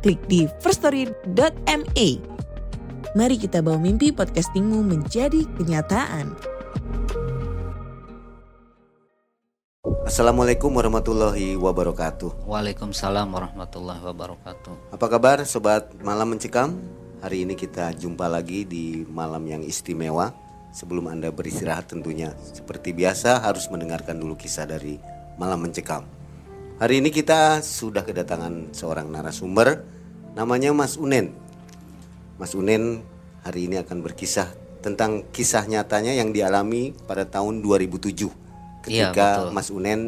klik di firststory.me. Mari kita bawa mimpi podcastingmu menjadi kenyataan. Assalamualaikum warahmatullahi wabarakatuh. Waalaikumsalam warahmatullahi wabarakatuh. Apa kabar sobat malam mencekam? Hari ini kita jumpa lagi di malam yang istimewa. Sebelum Anda beristirahat tentunya seperti biasa harus mendengarkan dulu kisah dari malam mencekam. Hari ini kita sudah kedatangan seorang narasumber namanya Mas Unen. Mas Unen hari ini akan berkisah tentang kisah nyatanya yang dialami pada tahun 2007 Iya, ketika betul. Mas Unen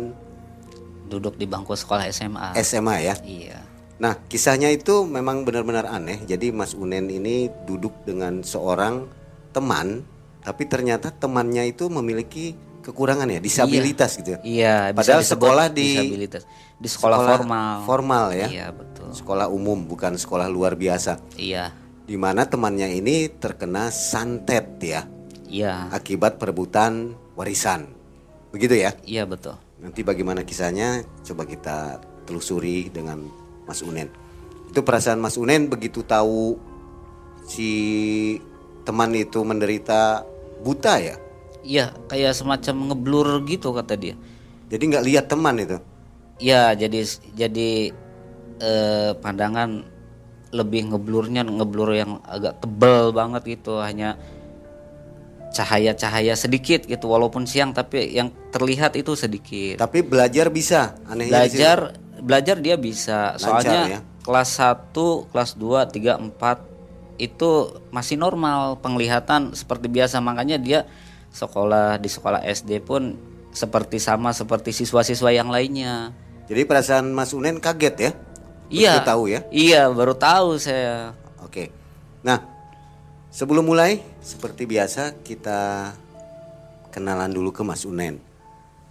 Duduk di bangku sekolah SMA. SMA ya. Iya. Nah, kisahnya itu memang benar-benar aneh. Jadi Mas Unen ini duduk dengan seorang teman, tapi ternyata temannya itu memiliki kekurangan ya, disabilitas gitu ya. Iya, bisa Padahal disebut sekolah di disabilitas. di sekolah, formal. Formal ya. Iya, betul. Sekolah umum bukan sekolah luar biasa. Iya. Di mana temannya ini terkena santet ya, Iya. akibat perebutan warisan. Begitu ya. Iya, betul. Nanti bagaimana kisahnya coba kita telusuri dengan Mas Unen. Itu perasaan Mas Unen begitu tahu si teman itu menderita buta ya. Iya, kayak semacam ngeblur gitu kata dia. Jadi nggak lihat teman itu. Iya, jadi jadi eh, pandangan lebih ngeblurnya ngeblur yang agak tebel banget gitu, hanya cahaya-cahaya sedikit gitu walaupun siang tapi yang terlihat itu sedikit. Tapi belajar bisa. Anehnya belajar belajar dia bisa ya. soalnya kelas 1 kelas 2 3 4 itu masih normal penglihatan seperti biasa makanya dia sekolah di sekolah SD pun seperti sama seperti siswa-siswa yang lainnya Jadi perasaan Mas Unen kaget ya. iya Begitu tahu ya. iya baru tahu saya Oke. Nah, sebelum mulai seperti biasa kita kenalan dulu ke Mas Unen.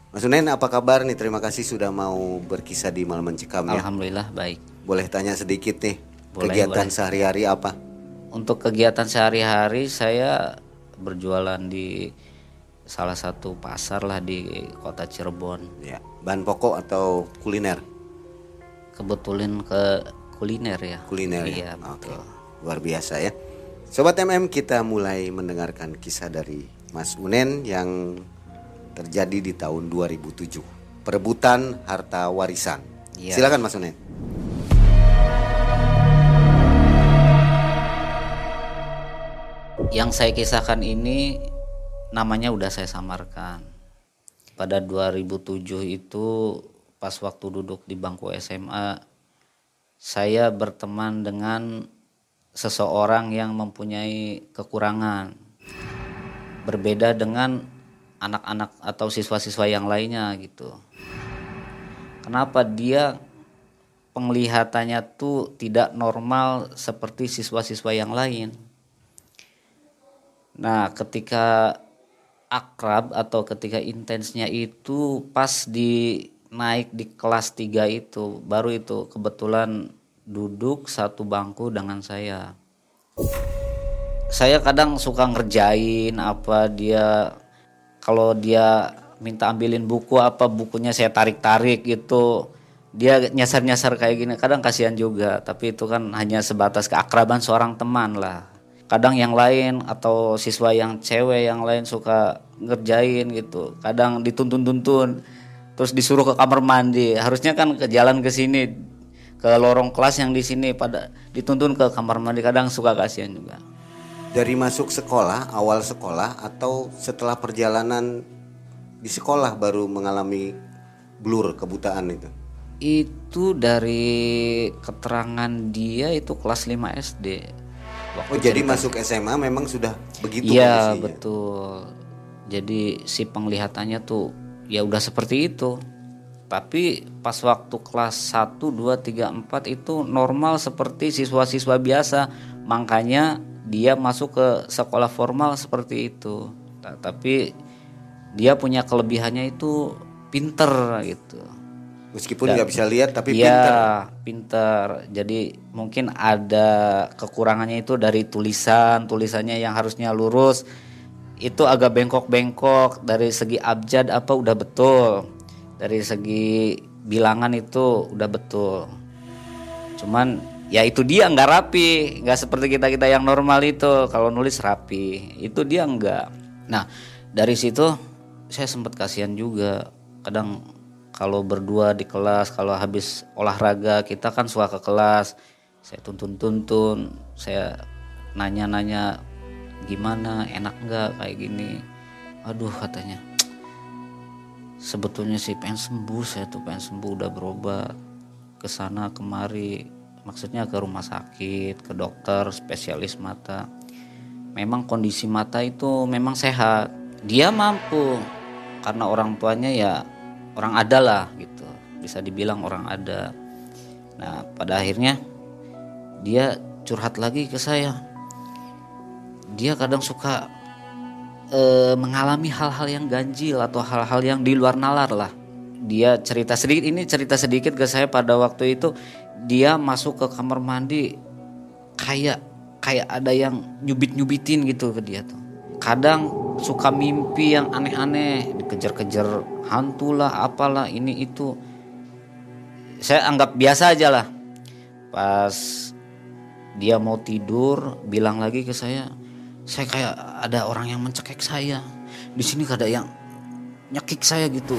Mas Unen apa kabar nih? Terima kasih sudah mau berkisah di Malam Mencekam ya. alhamdulillah baik Boleh tanya sedikit nih Boleh, kegiatan boleh. sehari-hari apa? untuk kegiatan sehari-hari saya berjualan di salah satu pasar lah di kota Cirebon Ya, bahan pokok atau kuliner? kebetulan ke kuliner ya Kuliner iya ya. Oke. betul Luar biasa ya. Sobat MM kita mulai mendengarkan kisah dari Mas Unen yang terjadi di tahun 2007. Perebutan harta warisan. Iya. Silakan Mas Unen. Yang saya kisahkan ini namanya udah saya samarkan. Pada 2007 itu pas waktu duduk di bangku SMA saya berteman dengan seseorang yang mempunyai kekurangan. Berbeda dengan anak-anak atau siswa-siswa yang lainnya gitu. Kenapa dia penglihatannya tuh tidak normal seperti siswa-siswa yang lain? Nah, ketika akrab atau ketika intensnya itu pas di naik di kelas 3 itu, baru itu kebetulan duduk satu bangku dengan saya. Saya kadang suka ngerjain apa dia kalau dia minta ambilin buku apa bukunya saya tarik-tarik gitu. Dia nyasar-nyasar kayak gini kadang kasihan juga, tapi itu kan hanya sebatas keakraban seorang teman lah kadang yang lain atau siswa yang cewek yang lain suka ngerjain gitu. Kadang dituntun-tuntun terus disuruh ke kamar mandi. Harusnya kan ke jalan ke sini ke lorong kelas yang di sini pada dituntun ke kamar mandi. Kadang suka kasihan juga. Dari masuk sekolah, awal sekolah atau setelah perjalanan di sekolah baru mengalami blur kebutaan itu? itu dari keterangan dia itu kelas 5 SD Oh jadi masuk SMA memang sudah begitu Iya betul. Jadi si penglihatannya tuh ya udah seperti itu. tapi pas waktu kelas 1, 2, 3, 4 itu normal seperti siswa-siswa biasa. Makanya dia masuk ke sekolah formal seperti itu. Nah, tapi dia punya kelebihannya itu pinter gitu Meskipun nggak bisa lihat tapi Iya, pintar. pinter. Jadi mungkin ada kekurangannya itu dari tulisan, tulisannya yang harusnya lurus itu agak bengkok-bengkok dari segi abjad apa udah betul. Dari segi bilangan itu udah betul. Cuman ya itu dia nggak rapi, nggak seperti kita-kita yang normal itu kalau nulis rapi. Itu dia nggak. Nah, dari situ saya sempat kasihan juga. Kadang kalau berdua di kelas kalau habis olahraga kita kan suka ke kelas. Saya tuntun-tuntun saya nanya-nanya gimana? Enak nggak kayak gini? Aduh katanya. Sebetulnya sih pengen sembuh saya tuh pengen sembuh udah berobat. Ke sana kemari. Maksudnya ke rumah sakit ke dokter spesialis mata. Memang kondisi mata itu memang sehat. Dia mampu. Karena orang tuanya ya orang ada lah gitu. Bisa dibilang orang ada. Nah pada akhirnya dia curhat lagi ke saya. Dia kadang suka eh, mengalami hal-hal yang ganjil atau hal-hal yang di luar nalar lah. Dia cerita sedikit ini cerita sedikit ke saya. Pada waktu itu dia masuk ke kamar mandi kayak kayak ada yang nyubit nyubitin gitu ke dia tuh kadang suka mimpi yang aneh-aneh dikejar-kejar hantu lah apalah ini itu. Saya anggap biasa aja lah. Pas dia mau tidur bilang lagi ke saya saya kayak ada orang yang mencekik saya. Di sini ada yang nyekik saya gitu.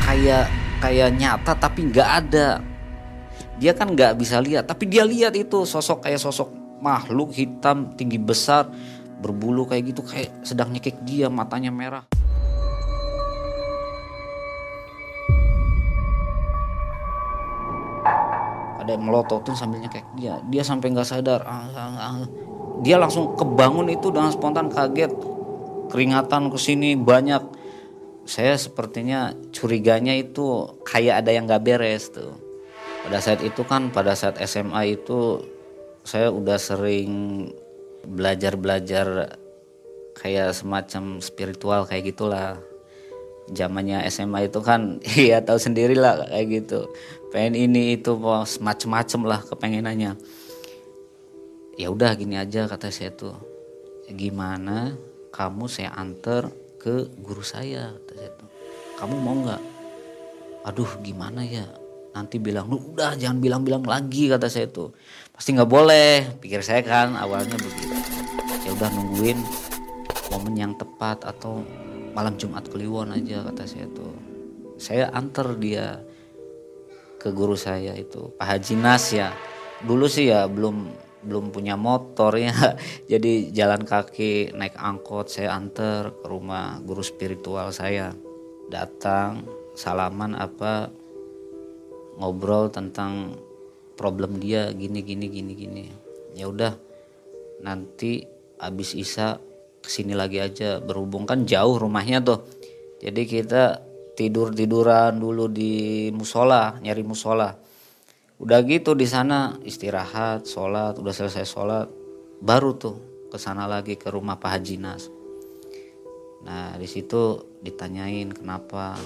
Kayak kayak nyata tapi nggak ada. Dia kan nggak bisa lihat tapi dia lihat itu sosok kayak sosok makhluk hitam tinggi besar berbulu kayak gitu kayak sedang nyekik dia matanya merah. Ada yang melototin sambil nyekik dia. Dia sampai nggak sadar. Ah, ah, ah. dia langsung kebangun itu dengan spontan kaget. Keringatan ke sini banyak. Saya sepertinya curiganya itu kayak ada yang nggak beres tuh. Pada saat itu kan pada saat SMA itu saya udah sering belajar-belajar kayak semacam spiritual kayak gitulah. Zamannya SMA itu kan iya tahu sendiri lah kayak gitu. Pengen ini itu mau macem-macem lah kepengenannya. Ya udah gini aja kata saya tuh. Gimana kamu saya antar ke guru saya kata saya tuh. Kamu mau nggak? Aduh gimana ya nanti bilang lu udah jangan bilang-bilang lagi kata saya tuh. Pasti nggak boleh pikir saya kan awalnya begitu. Ya udah nungguin momen yang tepat atau malam Jumat Kliwon aja kata saya tuh. Saya antar dia ke guru saya itu Pak Haji Nas ya. Dulu sih ya belum belum punya motor ya. Jadi jalan kaki naik angkot saya antar ke rumah guru spiritual saya. Datang salaman apa ngobrol tentang problem dia gini gini gini gini. Ya udah nanti abis isa ke sini lagi aja. Berhubung kan jauh rumahnya tuh. Jadi kita tidur tiduran dulu di musola nyari musola. Udah gitu di sana istirahat sholat udah selesai sholat baru tuh ke sana lagi ke rumah Pak Haji Nas. Nah di situ ditanyain kenapa?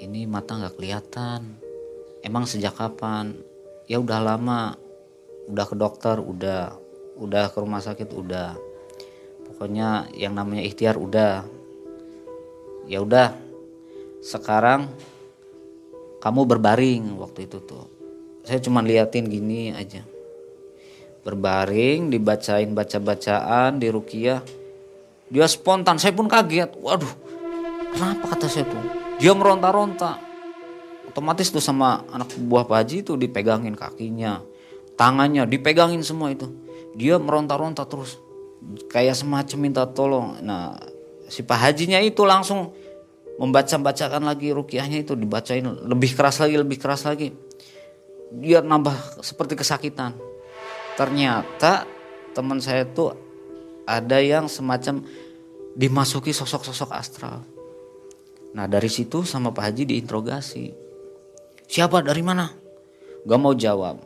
Ini mata nggak kelihatan emang sejak kapan? Ya udah lama. Udah ke dokter udah. Udah ke rumah sakit udah. Pokoknya yang namanya ikhtiar udah. Ya udah. Sekarang kamu berbaring waktu itu tuh. Saya cuma liatin gini aja. Berbaring dibacain baca-bacaan di rukiah. Dia spontan saya pun kaget. Waduh kenapa kata saya tuh? Dia meronta-ronta otomatis tuh sama anak buah Pak Haji itu dipegangin kakinya tangannya dipegangin semua itu. Dia meronta-ronta terus kayak semacam minta tolong. Nah si Pak Hajinya itu langsung membaca-bacakan lagi rukiahnya itu dibacain lebih keras lagi lebih keras lagi. Dia nambah seperti kesakitan. Ternyata teman saya tuh ada yang semacam dimasuki sosok-sosok astral. Nah dari situ sama Pak Haji diinterogasi. Siapa dari mana? Gak mau jawab.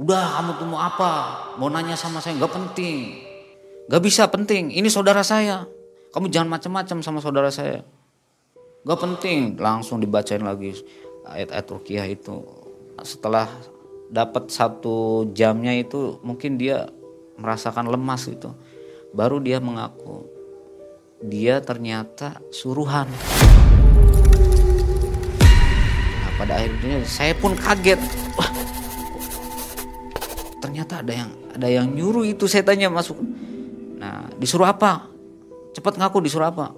Udah kamu tuh mau apa? Mau nanya sama saya gak penting. Gak bisa penting. Ini saudara saya. Kamu jangan macam-macam sama saudara saya. Gak penting. Langsung dibacain lagi ayat-ayat rukiah itu. Setelah dapat satu jamnya itu mungkin dia merasakan lemas itu. Baru dia mengaku dia ternyata suruhan. Pada akhirnya saya pun kaget. Wah, ternyata ada yang ada yang nyuruh itu saya tanya masuk. Nah, disuruh apa? Cepat ngaku disuruh apa?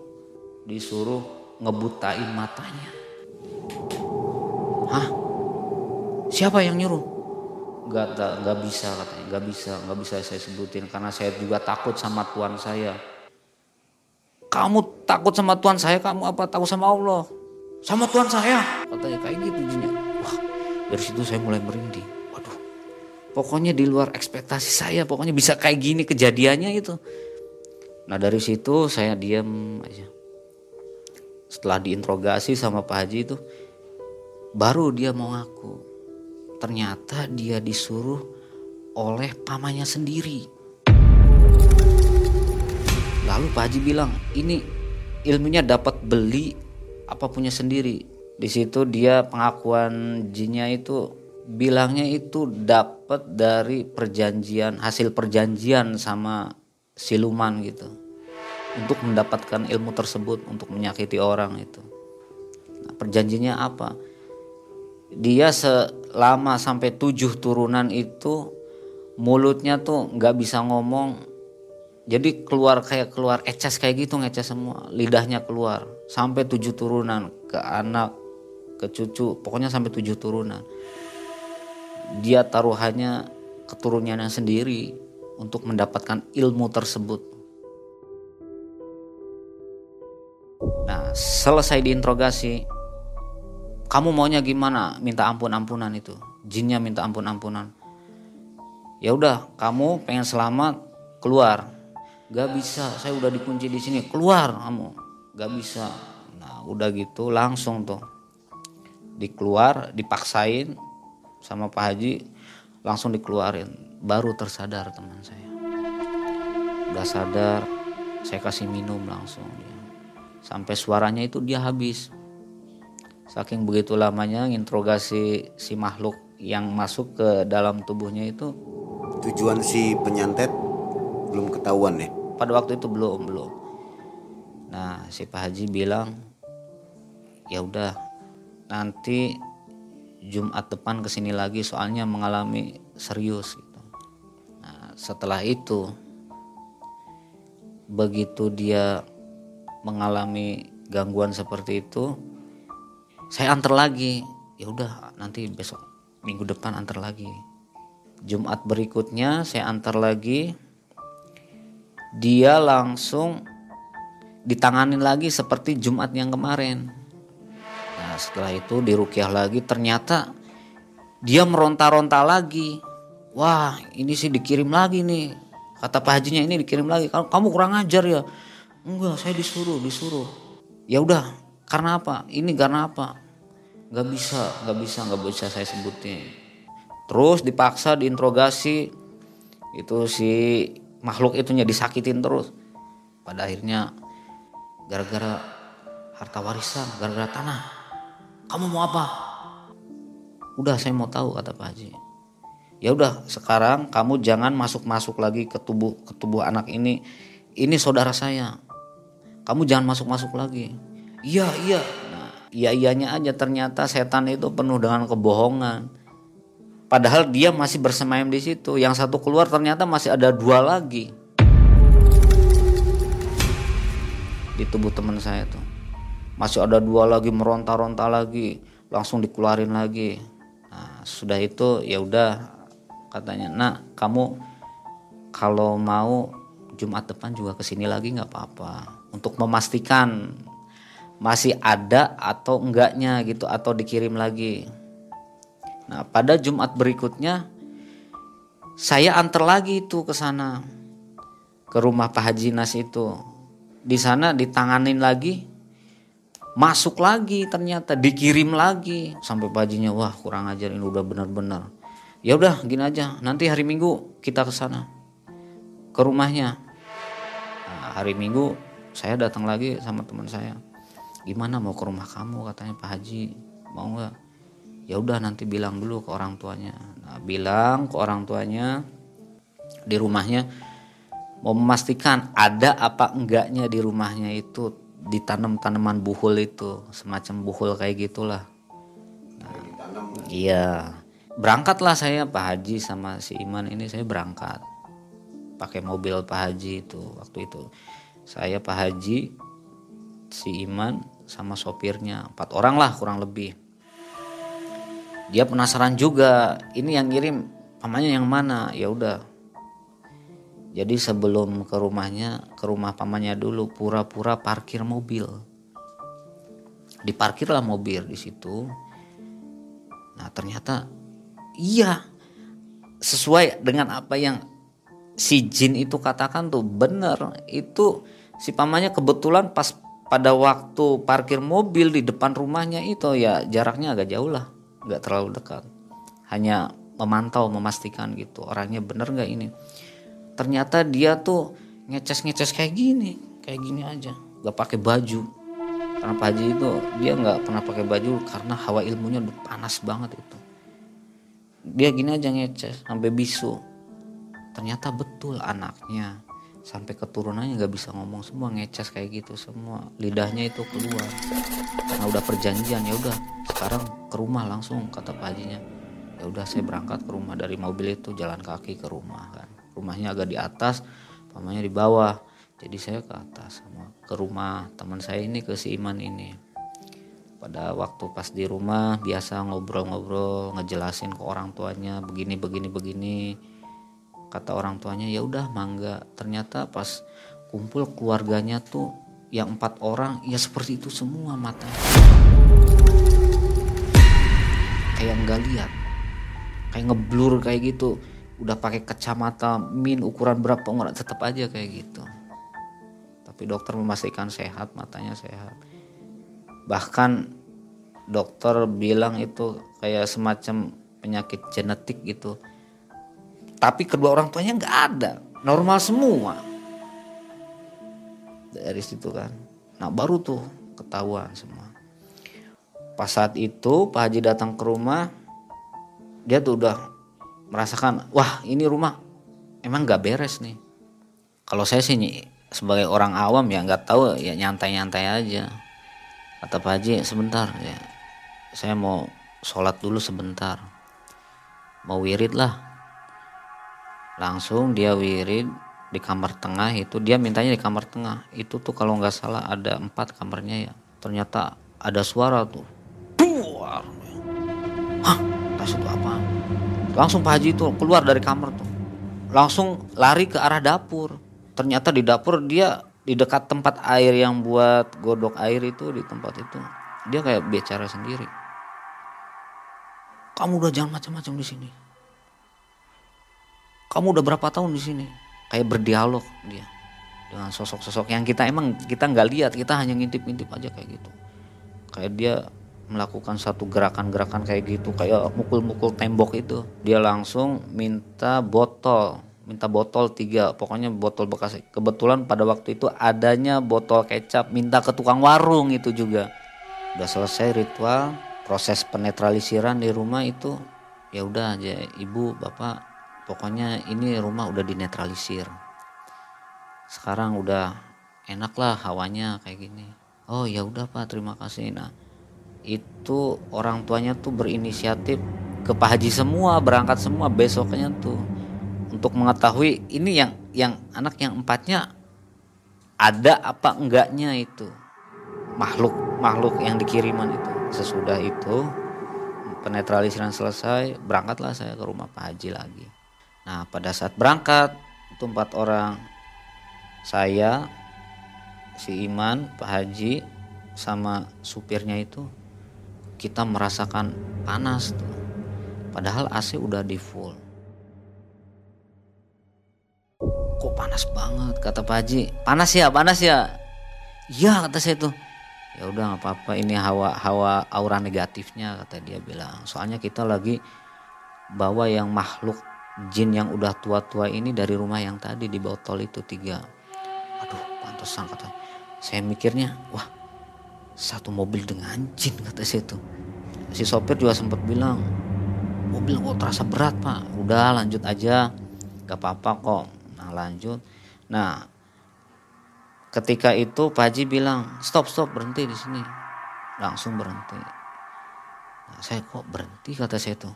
Disuruh ngebutain matanya. Hah? Siapa yang nyuruh? Gak, gak bisa katanya, gak bisa, gak bisa saya sebutin karena saya juga takut sama Tuhan saya kamu takut sama Tuhan saya, kamu apa takut sama Allah? Sama Tuhan saya. Katanya kayak gitu jinnya. Wah, dari situ saya mulai merinding. Waduh, pokoknya di luar ekspektasi saya, pokoknya bisa kayak gini kejadiannya itu. Nah dari situ saya diam aja. Setelah diinterogasi sama Pak Haji itu, baru dia mau ngaku. Ternyata dia disuruh oleh pamannya sendiri. Lalu Pak Haji bilang, ini ilmunya dapat beli apa punya sendiri. Di situ dia pengakuan jinnya itu bilangnya itu dapat dari perjanjian hasil perjanjian sama siluman gitu untuk mendapatkan ilmu tersebut untuk menyakiti orang itu. Nah, perjanjiannya apa? Dia selama sampai tujuh turunan itu mulutnya tuh nggak bisa ngomong jadi keluar kayak keluar eces kayak gitu ngeces semua lidahnya keluar sampai tujuh turunan ke anak ke cucu pokoknya sampai tujuh turunan. Dia taruhannya keturunannya sendiri untuk mendapatkan ilmu tersebut. Nah selesai diinterogasi kamu maunya gimana? Minta ampun ampunan itu. Jinnya minta ampun ampunan ya udah kamu pengen selamat keluar. Gak bisa saya udah dikunci di sini keluar kamu gak bisa. Nah udah gitu langsung tuh. Dikeluar dipaksain sama Pak Haji langsung dikeluarin. Baru tersadar teman saya. Udah sadar saya kasih minum langsung dia. Sampai suaranya itu dia habis. Saking begitu lamanya interogasi si makhluk yang masuk ke dalam tubuhnya itu. Tujuan si penyantet belum ketahuan ya? Pada waktu itu belum belum nah si Pak Haji bilang ya udah nanti Jumat depan ke sini lagi soalnya mengalami serius gitu. Nah setelah itu begitu dia mengalami gangguan seperti itu saya antar lagi. Ya udah nanti besok minggu depan antar lagi. Jumat berikutnya saya antar lagi. Dia langsung ditanganin lagi seperti Jumat yang kemarin. Nah setelah itu dirukyah lagi ternyata dia meronta-ronta lagi. Wah ini sih dikirim lagi nih. Kata Pak Hajinya ini dikirim lagi. Kamu kurang ajar ya. Enggak saya disuruh disuruh. Ya udah karena apa? Ini karena apa? Gak bisa, gak bisa, gak bisa saya sebutin. Terus dipaksa diinterogasi itu si makhluk itunya disakitin terus pada akhirnya gara-gara harta warisan gara-gara tanah. Kamu mau apa? Udah saya mau tahu kata Pak Haji. Ya udah sekarang kamu jangan masuk-masuk lagi ke tubuh ke tubuh anak ini. Ini saudara saya. Kamu jangan masuk-masuk lagi. Iya iya. Nah iya iyanya aja ternyata setan itu penuh dengan kebohongan. Padahal dia masih bersemayam di situ. Yang satu keluar ternyata masih ada dua lagi. Di tubuh teman saya tuh. Masih ada dua lagi meronta-ronta lagi. Langsung dikeluarin lagi. Nah, sudah itu ya udah katanya, "Nak, kamu kalau mau Jumat depan juga ke sini lagi nggak apa-apa untuk memastikan masih ada atau enggaknya gitu atau dikirim lagi Nah, pada Jumat berikutnya saya antar lagi itu ke sana ke rumah Pak Haji Nas itu. Di sana ditanganin lagi masuk lagi ternyata dikirim lagi. Sampai Pak Hajinya wah kurang ajar ini udah benar-benar. Ya udah gini aja nanti hari Minggu kita ke sana ke rumahnya. Nah, hari Minggu saya datang lagi sama teman saya. Gimana mau ke rumah kamu? katanya Pak Haji mau nggak? Ya udah nanti bilang dulu ke orang tuanya. Nah, bilang ke orang tuanya di rumahnya memastikan ada apa enggaknya di rumahnya itu ditanam tanaman buhul itu semacam buhul kayak gitulah. Nah, iya. Berangkatlah saya Pak Haji sama si Iman ini saya berangkat. Pakai mobil Pak Haji itu waktu itu. Saya Pak Haji si Iman sama sopirnya. Empat orang lah kurang lebih. Dia penasaran juga ini yang ngirim pamannya yang mana? Ya udah jadi sebelum ke rumahnya ke rumah pamannya dulu pura-pura parkir mobil. Diparkirlah mobil di situ. Nah ternyata iya sesuai dengan apa yang si jin itu katakan tuh bener. Itu si pamannya kebetulan pas pada waktu parkir mobil di depan rumahnya itu ya jaraknya agak jauh lah nggak terlalu dekat. Hanya memantau memastikan gitu orangnya bener nggak ini ternyata dia tuh ngeces ngeces kayak gini kayak gini aja. Nggak pakai baju. Karena Pak Haji itu dia nggak pernah pakai baju karena hawa ilmunya udah panas banget itu. Dia gini aja ngeces sampai bisu. Ternyata betul anaknya. Sampai keturunannya nggak bisa ngomong semua ngeces kayak gitu semua. Lidahnya itu keluar. Karena udah perjanjian ya udah sekarang ke rumah langsung kata Pak Hajinya. Ya udah saya berangkat ke rumah. Dari mobil itu jalan kaki ke rumah kan rumahnya agak di atas pamannya di bawah. Jadi saya ke atas sama ke rumah teman saya ini ke si Iman ini. Pada waktu pas di rumah biasa ngobrol-ngobrol ngejelasin ke orang tuanya begini begini begini. Kata orang tuanya ya udah mangga. Ternyata pas kumpul keluarganya tuh yang empat orang ya seperti itu semua mata. Kayak nggak lihat kayak ngeblur kayak gitu udah pakai kacamata min ukuran berapa nggak tetap aja kayak gitu. Tapi dokter memastikan sehat matanya sehat. Bahkan dokter bilang itu kayak semacam penyakit genetik gitu. Tapi kedua orang tuanya nggak ada normal semua. Dari situ kan. Nah baru tuh ketahuan semua. Pas saat itu Pak Haji datang ke rumah dia tuh udah merasakan wah ini rumah emang nggak beres nih. Kalau saya sih sebagai orang awam ya nggak tahu ya nyantai-nyantai aja. Kata Pak Haji sebentar ya. Saya mau sholat dulu sebentar. Mau wirid lah. Langsung dia wirid di kamar tengah itu dia mintanya di kamar tengah. Itu tuh kalau nggak salah ada empat kamarnya ya. Ternyata ada suara tuh. Buar. Hah? Tas itu apa langsung Pak Haji itu keluar dari kamar tuh. Langsung lari ke arah dapur. Ternyata di dapur dia di dekat tempat air yang buat godok air itu di tempat itu. Dia kayak bicara sendiri. Kamu udah jangan macam-macam di sini. Kamu udah berapa tahun di sini? Kayak berdialog dia. Dengan sosok-sosok yang kita emang kita nggak lihat. Kita hanya ngintip-ngintip aja kayak gitu. Kayak dia melakukan satu gerakan-gerakan kayak gitu kayak mukul-mukul tembok itu. Dia langsung minta botol minta botol tiga. Pokoknya botol bekas. Kebetulan pada waktu itu adanya botol kecap minta ke tukang warung itu juga. Udah selesai ritual proses penetralisiran di rumah itu ya udah aja ibu bapak pokoknya ini rumah udah dinetralisir. Sekarang udah enak lah hawanya kayak gini. Oh ya udah pak terima kasih. Nah itu orang tuanya tuh berinisiatif ke Pak Haji semua berangkat semua besoknya tuh. Untuk mengetahui ini yang yang anak yang empatnya ada apa enggaknya itu. Makhluk makhluk yang dikiriman itu. Sesudah itu penetralisiran selesai berangkatlah saya ke rumah Pak Haji lagi. Nah pada saat berangkat itu empat orang. Saya si Iman Pak Haji sama supirnya itu kita merasakan panas tuh. Padahal AC udah di full. Kok panas banget kata Pak Haji. Panas ya panas ya? Iya kata saya tuh. Ya udah nggak apa-apa. Ini hawa hawa aura negatifnya kata dia bilang. Soalnya kita lagi bawa yang makhluk jin yang udah tua-tua ini dari rumah yang tadi di botol itu tiga. Aduh pantesan kata saya. Mikirnya wah satu mobil dengan jin kata saya itu si sopir juga sempat bilang mobil kok terasa berat pak. Udah lanjut aja. Gak apa-apa kok. Nah lanjut. Nah ketika itu Pak Haji bilang stop stop berhenti di sini. Langsung berhenti. Nah, saya kok berhenti? kata saya itu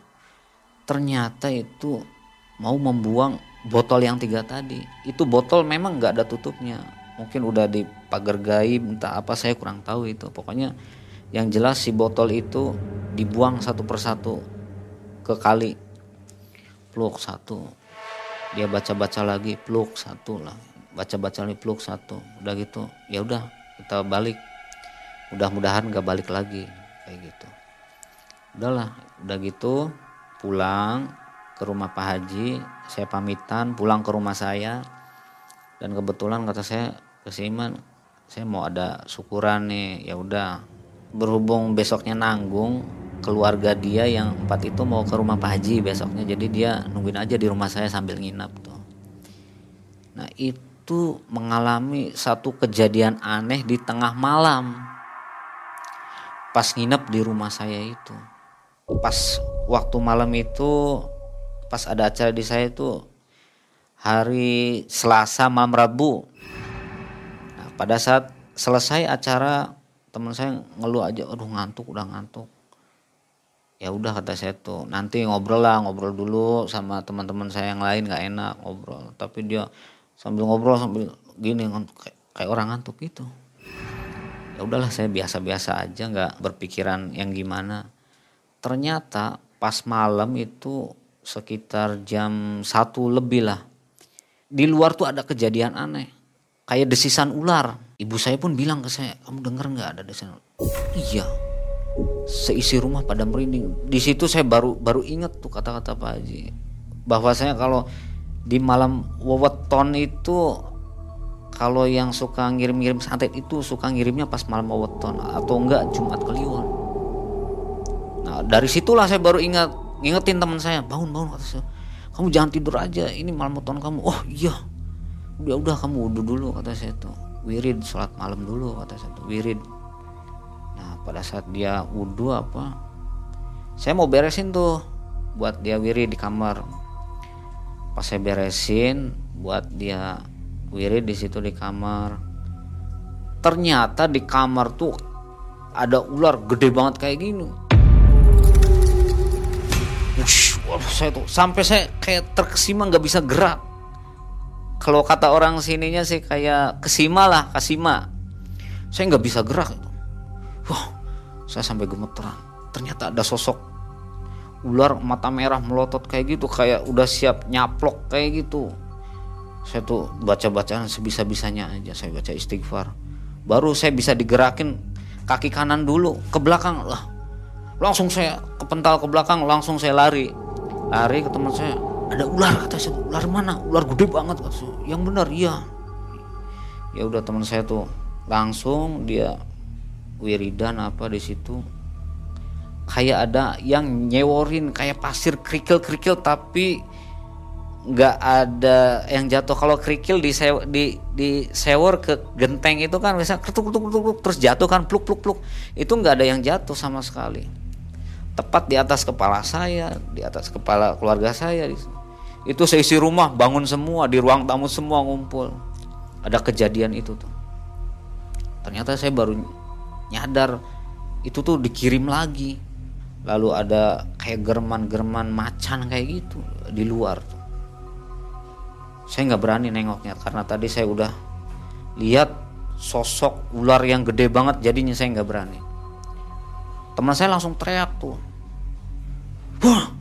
ternyata itu mau membuang botol yang tiga tadi. Itu botol memang nggak ada tutupnya. Mungkin udah di pagar gaib entah apa saya kurang tahu itu. Pokoknya yang jelas si botol itu dibuang satu persatu ke kali. Pluk satu. Dia baca-baca lagi pluk satu lah. Baca-baca lagi pluk satu. Udah gitu ya udah kita balik. Mudah-mudahan gak balik lagi kayak gitu. Udahlah udah gitu pulang ke rumah Pak Haji. Saya pamitan pulang ke rumah saya. Dan kebetulan kata saya ke Iman saya mau ada syukuran nih. Ya udah berhubung besoknya nanggung keluarga dia yang empat itu mau ke rumah Pak Haji besoknya. Jadi dia nungguin aja di rumah saya sambil nginap tuh. Nah itu mengalami satu kejadian aneh di tengah malam. Pas nginep di rumah saya itu. Pas waktu malam itu pas ada acara di saya itu hari Selasa malam Rabu. Nah, pada saat selesai acara teman saya ngeluh aja aduh ngantuk udah ngantuk. Ya udah kata saya tuh. Nanti ngobrol lah ngobrol dulu sama teman-teman saya yang lain nggak enak ngobrol. Tapi dia sambil ngobrol sambil gini kayak, kayak orang ngantuk gitu. Ya udahlah saya biasa-biasa aja nggak berpikiran yang gimana. Ternyata pas malam itu sekitar jam satu lebih lah. Di luar tuh ada kejadian aneh kayak desisan ular ibu saya pun bilang ke saya kamu dengar nggak ada desisan iya. Seisi rumah pada merinding. Di situ saya baru baru ingat tuh kata-kata Pak Haji. Bahwasanya kalau di malam weweton itu kalau yang suka ngirim-ngirim santet itu suka ngirimnya pas malam weweton atau enggak Jumat Kliwon. Nah dari situlah saya baru ingat ngingetin teman saya bangun bangun kata saya. Kamu jangan tidur aja ini malam weweton kamu. Oh iya. Udah udah kamu wudhu dulu kata saya tuh wirid sholat malam dulu kata saya tuh wirid. Pada saat dia wudhu apa saya mau beresin tuh buat dia wiri di kamar. Pas saya beresin buat dia wiri di situ di kamar. Ternyata di kamar tuh ada ular gede banget kayak gini. Wush, saya tuh sampai saya kayak terkesima nggak bisa gerak kalau kata orang sininya sih kayak kesima lah kasima. Saya nggak bisa gerak wah saya sampai gemeteran. Ternyata ada sosok ular mata merah melotot kayak gitu kayak udah siap nyaplok kayak gitu. Saya tuh baca bacaan sebisa bisanya aja saya baca istighfar. Baru saya bisa digerakin kaki kanan dulu ke belakang lah. Langsung saya kepental ke belakang langsung saya lari. Lari ke teman saya ada ular kata saya. Ular mana? Ular gede banget kata saya. Yang benar iya. Ya udah teman saya tuh langsung dia wiridan apa di situ. Kayak ada yang nyeworin kayak pasir kerikil-kerikil tapi nggak ada yang jatuh. Kalau kerikil di di di sewer ke genteng itu kan bisa ketuk ketuk ketuk terus jatuh kan pluk pluk pluk. Itu nggak ada yang jatuh sama sekali. Tepat di atas kepala saya di atas kepala keluarga saya itu seisi rumah bangun semua di ruang tamu semua ngumpul. Ada kejadian itu tuh. Ternyata saya baru nyadar itu tuh dikirim lagi. Lalu ada kayak german-german macan kayak gitu di luar tuh. saya nggak berani nengoknya karena tadi saya udah lihat sosok ular yang gede banget jadinya saya nggak berani. Teman saya langsung teriak tuh. Wah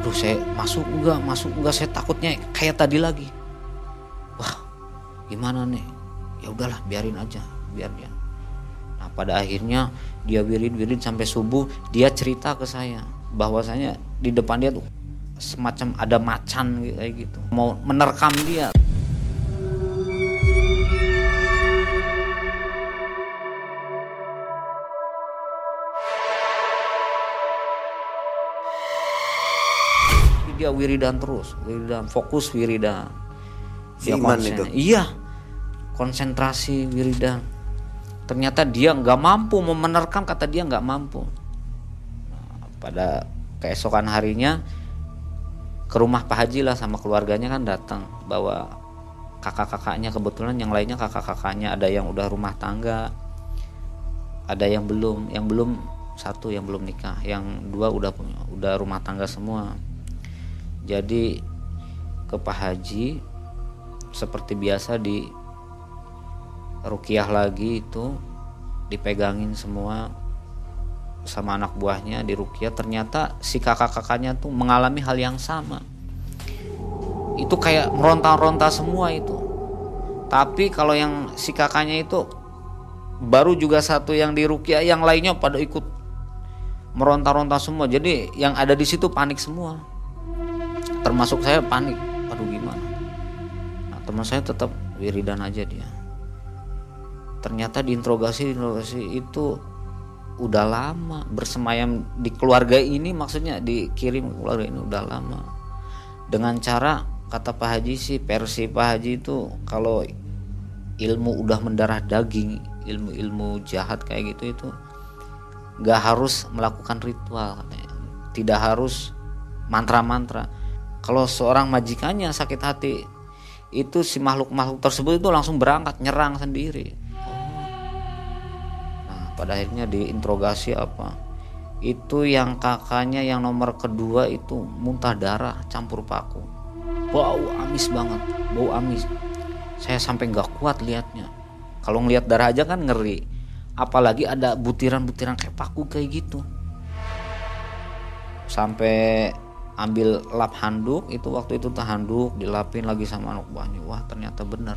aduh saya masuk enggak masuk enggak. Saya takutnya kayak tadi lagi. Wah gimana nih? Ya udahlah biarin aja biar dia. Pada akhirnya dia wirid-wirid sampai subuh dia cerita ke saya bahwasanya di depan dia tuh semacam ada macan kayak gitu. Mau menerkam dia dia wiridan terus wiridan fokus wiridan. Dia Iman konsen- itu? iya konsentrasi wiridan. Ternyata dia nggak mampu menerkam kata dia nggak mampu. Nah, pada keesokan harinya ke rumah Pak Haji lah sama keluarganya kan datang bawa kakak-kakaknya kebetulan yang lainnya kakak-kakaknya ada yang udah rumah tangga ada yang belum yang belum satu yang belum nikah yang dua udah punya udah rumah tangga semua jadi ke Pak Haji seperti biasa di rukiah lagi itu dipegangin semua sama anak buahnya di rukiah. Ternyata si kakak-kakaknya tuh mengalami hal yang sama. Itu kayak meronta-ronta semua itu. Tapi kalau yang si kakaknya itu baru juga satu yang di rukiah yang lainnya pada ikut meronta-ronta semua. Jadi yang ada di situ panik semua termasuk saya panik. Aduh gimana? Nah, teman saya tetap wiridan aja dia. Ternyata diinterogasi diinterogasi itu udah lama. Bersemayam di keluarga ini maksudnya dikirim ke keluarga ini udah lama. Dengan cara kata Pak Haji sih versi Pak Haji itu kalau ilmu udah mendarah daging ilmu-ilmu jahat kayak gitu itu nggak harus melakukan ritual katanya. tidak harus mantra-mantra kalau seorang majikannya sakit hati itu si makhluk-makhluk tersebut itu langsung berangkat nyerang sendiri Nah, pada akhirnya diinterogasi apa? Itu yang kakaknya yang nomor kedua itu muntah darah campur paku. Bau amis banget, bau amis. Saya sampai nggak kuat liatnya. Kalau ngelihat darah aja kan ngeri. Apalagi ada butiran-butiran kayak paku kayak gitu. Sampai ambil lap handuk itu waktu itu tuh handuk dilapin lagi sama anak buahnya. Wah ternyata bener.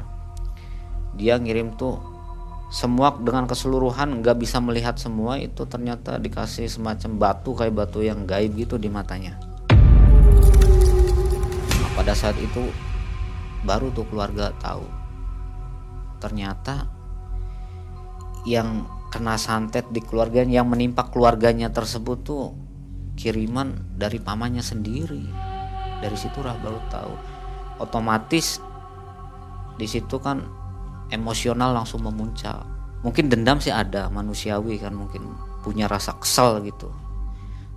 Dia ngirim tuh semua dengan keseluruhan nggak bisa melihat semua itu ternyata dikasih semacam batu kayak batu yang gaib gitu di matanya. Nah, pada saat itu baru tuh keluarga tahu ternyata yang kena santet di keluarganya yang menimpa keluarganya tersebut tuh kiriman dari pamannya sendiri. Dari situ baru tahu. Otomatis di situ kan emosional langsung memuncak. Mungkin dendam sih ada manusiawi kan mungkin punya rasa kesel gitu.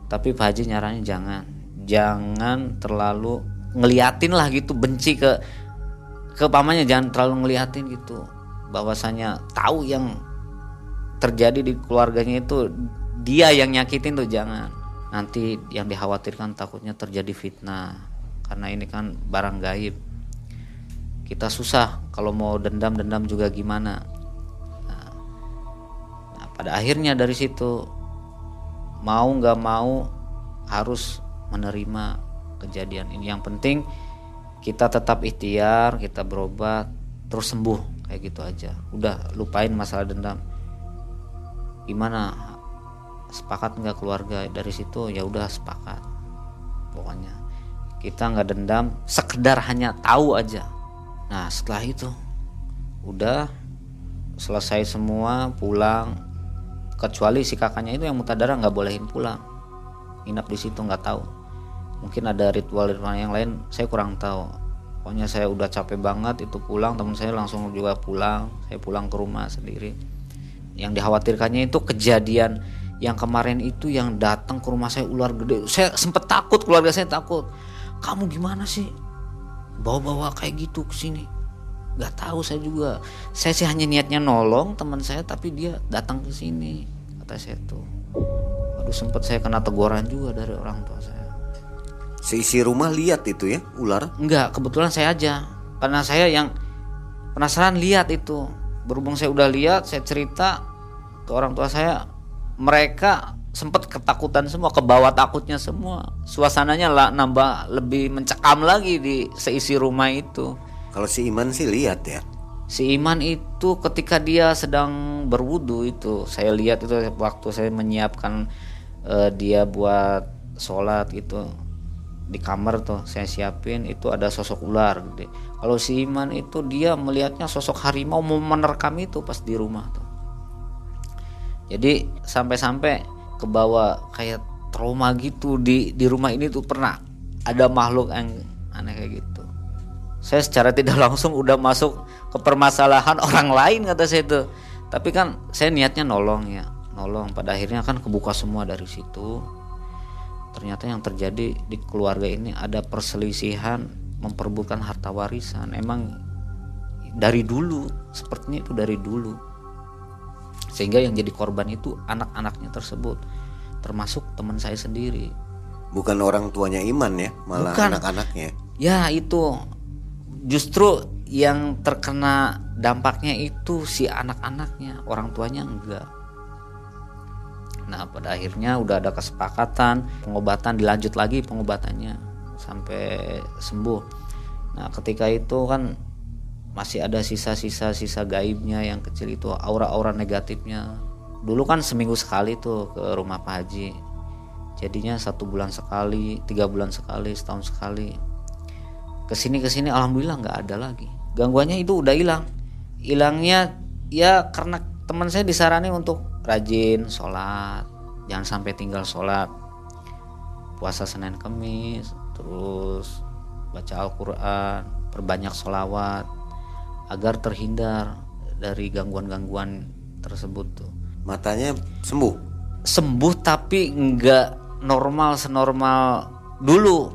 Tapi Pak Haji nyaranya jangan. Jangan terlalu ngeliatin lah gitu benci ke ke pamannya. Jangan terlalu ngeliatin gitu. Bahwasanya tahu yang terjadi di keluarganya itu dia yang nyakitin tuh jangan nanti yang dikhawatirkan takutnya terjadi fitnah. Karena ini kan barang gaib. Kita susah kalau mau dendam-dendam juga gimana? Nah, nah, pada akhirnya dari situ mau nggak mau harus menerima kejadian ini. Yang penting kita tetap ikhtiar kita berobat terus sembuh. Kayak gitu aja. Udah lupain masalah dendam. Gimana sepakat nggak keluarga dari situ ya udah sepakat. Pokoknya kita nggak dendam sekedar hanya tahu aja. Nah setelah itu udah selesai semua pulang. Kecuali si kakaknya itu yang mutadara nggak bolehin pulang. Nginap di situ nggak tahu. Mungkin ada ritual-ritual yang lain saya kurang tahu. Pokoknya saya udah capek banget itu pulang teman saya langsung juga pulang. Saya pulang ke rumah sendiri. Yang dikhawatirkannya itu kejadian yang kemarin itu yang datang ke rumah saya ular gede. Saya sempet takut keluarga saya takut. Kamu gimana sih? Bawa-bawa kayak gitu ke sini. Nggak tahu saya juga. Saya sih hanya niatnya nolong teman saya tapi dia datang ke sini kata saya tuh. Aduh sempet saya kena teguran juga dari orang tua saya. Seisi rumah lihat itu ya ular. enggak kebetulan saya aja. Karena saya yang penasaran lihat itu. Berhubung saya udah lihat saya cerita ke orang tua saya mereka sempat ketakutan semua ke bawah takutnya semua. Suasananya lah nambah lebih mencekam lagi di seisi rumah itu. Kalau si Iman sih lihat ya. si Iman itu ketika dia sedang berwudu itu saya lihat itu waktu saya menyiapkan eh, dia buat sholat gitu di kamar tuh saya siapin itu ada sosok ular gede. Kalau si Iman itu dia melihatnya sosok harimau mau menerkam itu pas di rumah tuh jadi sampai-sampai ke bawah kayak trauma gitu di di rumah ini tuh pernah ada makhluk yang aneh kayak gitu. Saya secara tidak langsung udah masuk ke permasalahan orang lain kata saya itu tapi kan saya niatnya nolong ya nolong. Pada akhirnya kan kebuka semua dari situ. Ternyata yang terjadi di keluarga ini ada perselisihan memperbutkan harta warisan. Emang dari dulu sepertinya itu dari dulu sehingga yang jadi korban itu anak-anaknya tersebut termasuk teman saya sendiri. Bukan orang tuanya iman ya malah anak-anaknya? Ya itu. Justru yang terkena dampaknya itu si anak-anaknya orang tuanya enggak. Nah pada akhirnya udah ada kesepakatan pengobatan dilanjut lagi pengobatannya sampai sembuh. Nah ketika itu kan masih ada sisa-sisa sisa gaibnya yang kecil itu aura-aura negatifnya. Dulu kan seminggu sekali tuh ke rumah Pak Haji. Jadinya satu bulan sekali tiga bulan sekali setahun sekali. Ke sini ke sini alhamdulillah nggak ada lagi. Gangguannya itu udah hilang. Hilangnya ya karena teman saya disarani untuk rajin sholat. Jangan sampai tinggal sholat. Puasa senin kemis terus baca Al-Quran perbanyak sholawat agar terhindar dari gangguan-gangguan tersebut tuh. Matanya sembuh? Sembuh tapi nggak normal senormal dulu.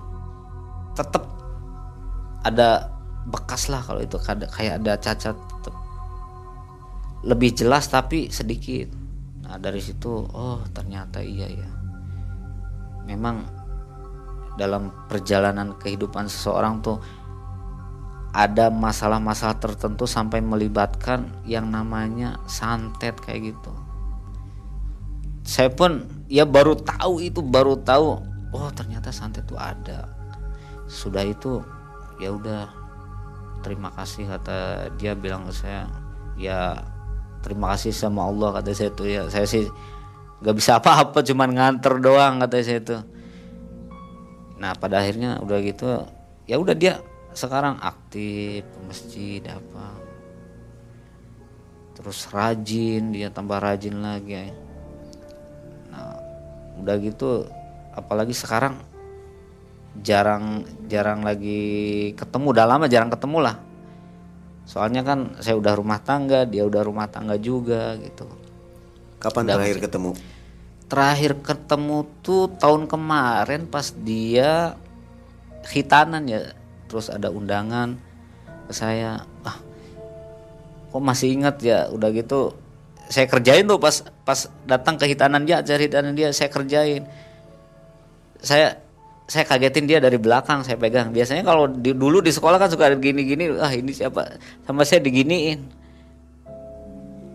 Tetap ada bekas lah kalau itu kayak ada cacat tetep. lebih jelas tapi sedikit. Nah dari situ oh ternyata iya ya. Memang dalam perjalanan kehidupan seseorang tuh ada masalah-masalah tertentu sampai melibatkan yang namanya santet kayak gitu. Saya pun ya baru tahu itu baru tahu oh ternyata santet itu ada. Sudah itu ya udah terima kasih kata dia bilang ke saya. Ya terima kasih sama Allah kata saya tuh. Ya saya sih nggak bisa apa-apa cuman nganter doang kata saya tuh. Nah pada akhirnya udah gitu ya udah dia sekarang aktif ke masjid apa. Terus rajin dia tambah rajin lagi nah udah gitu apalagi sekarang jarang jarang lagi ketemu. Udah lama jarang ketemu lah. Soalnya kan saya udah rumah tangga dia udah rumah tangga juga gitu. Kapan Udah terakhir masih- ketemu? Terakhir ketemu tuh tahun kemarin pas dia khitanan ya terus ada undangan ke saya ah kok masih ingat ya udah gitu saya kerjain tuh pas pas datang ke hitanan dia acara hitanan dia saya kerjain saya saya kagetin dia dari belakang saya pegang biasanya kalau di, dulu di sekolah kan suka ada gini-gini ah ini siapa sama saya diginiin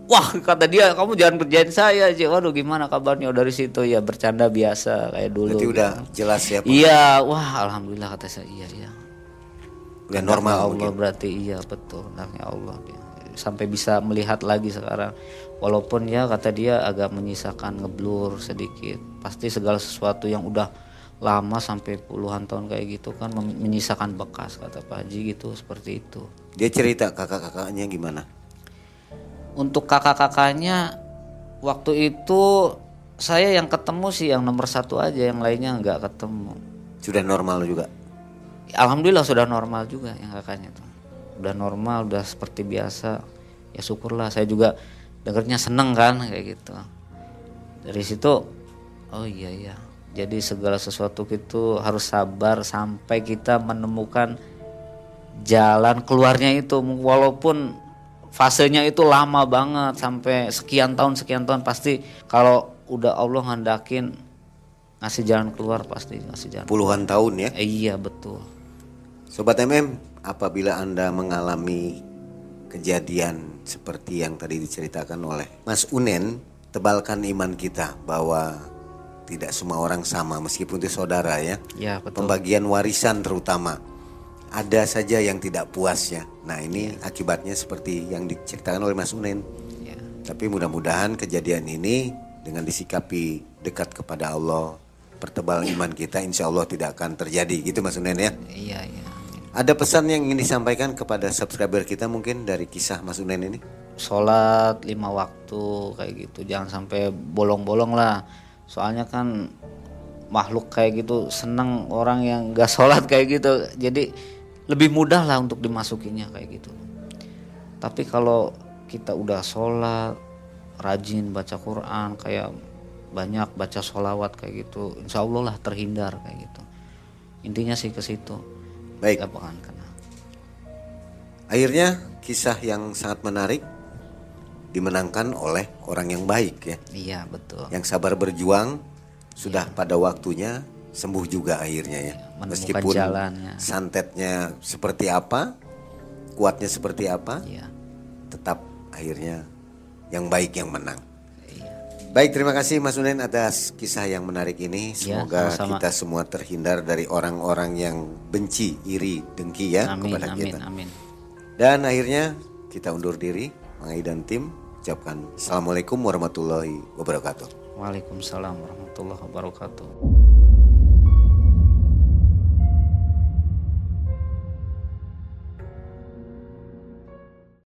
Wah kata dia kamu jangan kerjain saya aja. Waduh gimana kabarnya dari situ ya bercanda biasa kayak dulu. berarti gitu. udah jelas ya Pak? Iya, wah alhamdulillah kata saya iya iya. Udah normal Allah mungkin. berarti iya betul. Hendaknya Allah dia. sampai bisa melihat lagi sekarang. Walaupun ya kata dia agak menyisakan ngeblur sedikit. Pasti segala sesuatu yang udah lama sampai puluhan tahun kayak gitu kan menyisakan bekas kata Pak Haji gitu seperti itu. Dia cerita kakak-kakaknya gimana? Untuk kakak-kakaknya waktu itu saya yang ketemu sih yang nomor satu aja yang lainnya nggak ketemu. Sudah normal juga Alhamdulillah sudah normal juga yang kakaknya tuh. Udah normal, udah seperti biasa. Ya syukurlah saya juga dengernya seneng kan kayak gitu. Dari situ oh iya iya. Jadi segala sesuatu itu harus sabar sampai kita menemukan jalan keluarnya itu walaupun fasenya itu lama banget sampai sekian tahun sekian tahun pasti kalau udah Allah ngandakin ngasih jalan keluar pasti ngasih jalan. puluhan tahun ya Eh, iya betul. Sobat MM, apabila Anda mengalami kejadian seperti yang tadi diceritakan oleh Mas Unen, tebalkan iman kita bahwa tidak semua orang sama meskipun itu saudara ya. Ya betul. Pembagian warisan terutama ada saja yang tidak puas ya. Nah, ini akibatnya seperti yang diceritakan oleh Mas Unen. Ya. Tapi mudah-mudahan kejadian ini dengan disikapi dekat kepada Allah, pertebal iman kita insya Allah tidak akan terjadi gitu Mas Unen ya. Iya iya. Ada pesan yang ingin disampaikan kepada subscriber kita mungkin dari kisah Mas Unen ini? Sholat lima waktu kayak gitu, jangan sampai bolong-bolong lah. Soalnya kan makhluk kayak gitu seneng orang yang gak sholat kayak gitu. Jadi lebih mudah lah untuk dimasukinya kayak gitu. Tapi kalau kita udah sholat rajin baca Quran kayak banyak baca sholawat kayak gitu insya Allah lah terhindar kayak gitu. Intinya sih ke situ Baik. Gak bakalan kena Akhirnya kisah yang sangat menarik dimenangkan oleh orang yang baik ya, iya betul yang sabar berjuang sudah pada waktunya sembuh juga akhirnya ya. menemukan Meskipun jalannya. santetnya seperti apa, kuatnya seperti apa, iya tetap akhirnya yang baik yang menang. Baik, terima kasih Mas Unen atas kisah yang menarik ini. Ya, Semoga sama-sama. kita semua terhindar dari orang-orang yang benci, iri, dengki ya amin kepada amin kita. amin Dan akhirnya kita undur diri, Mang Ai dan tim ucapkan Assalamualaikum warahmatullahi wabarakatuh. Waalaikumsalam warahmatullahi wabarakatuh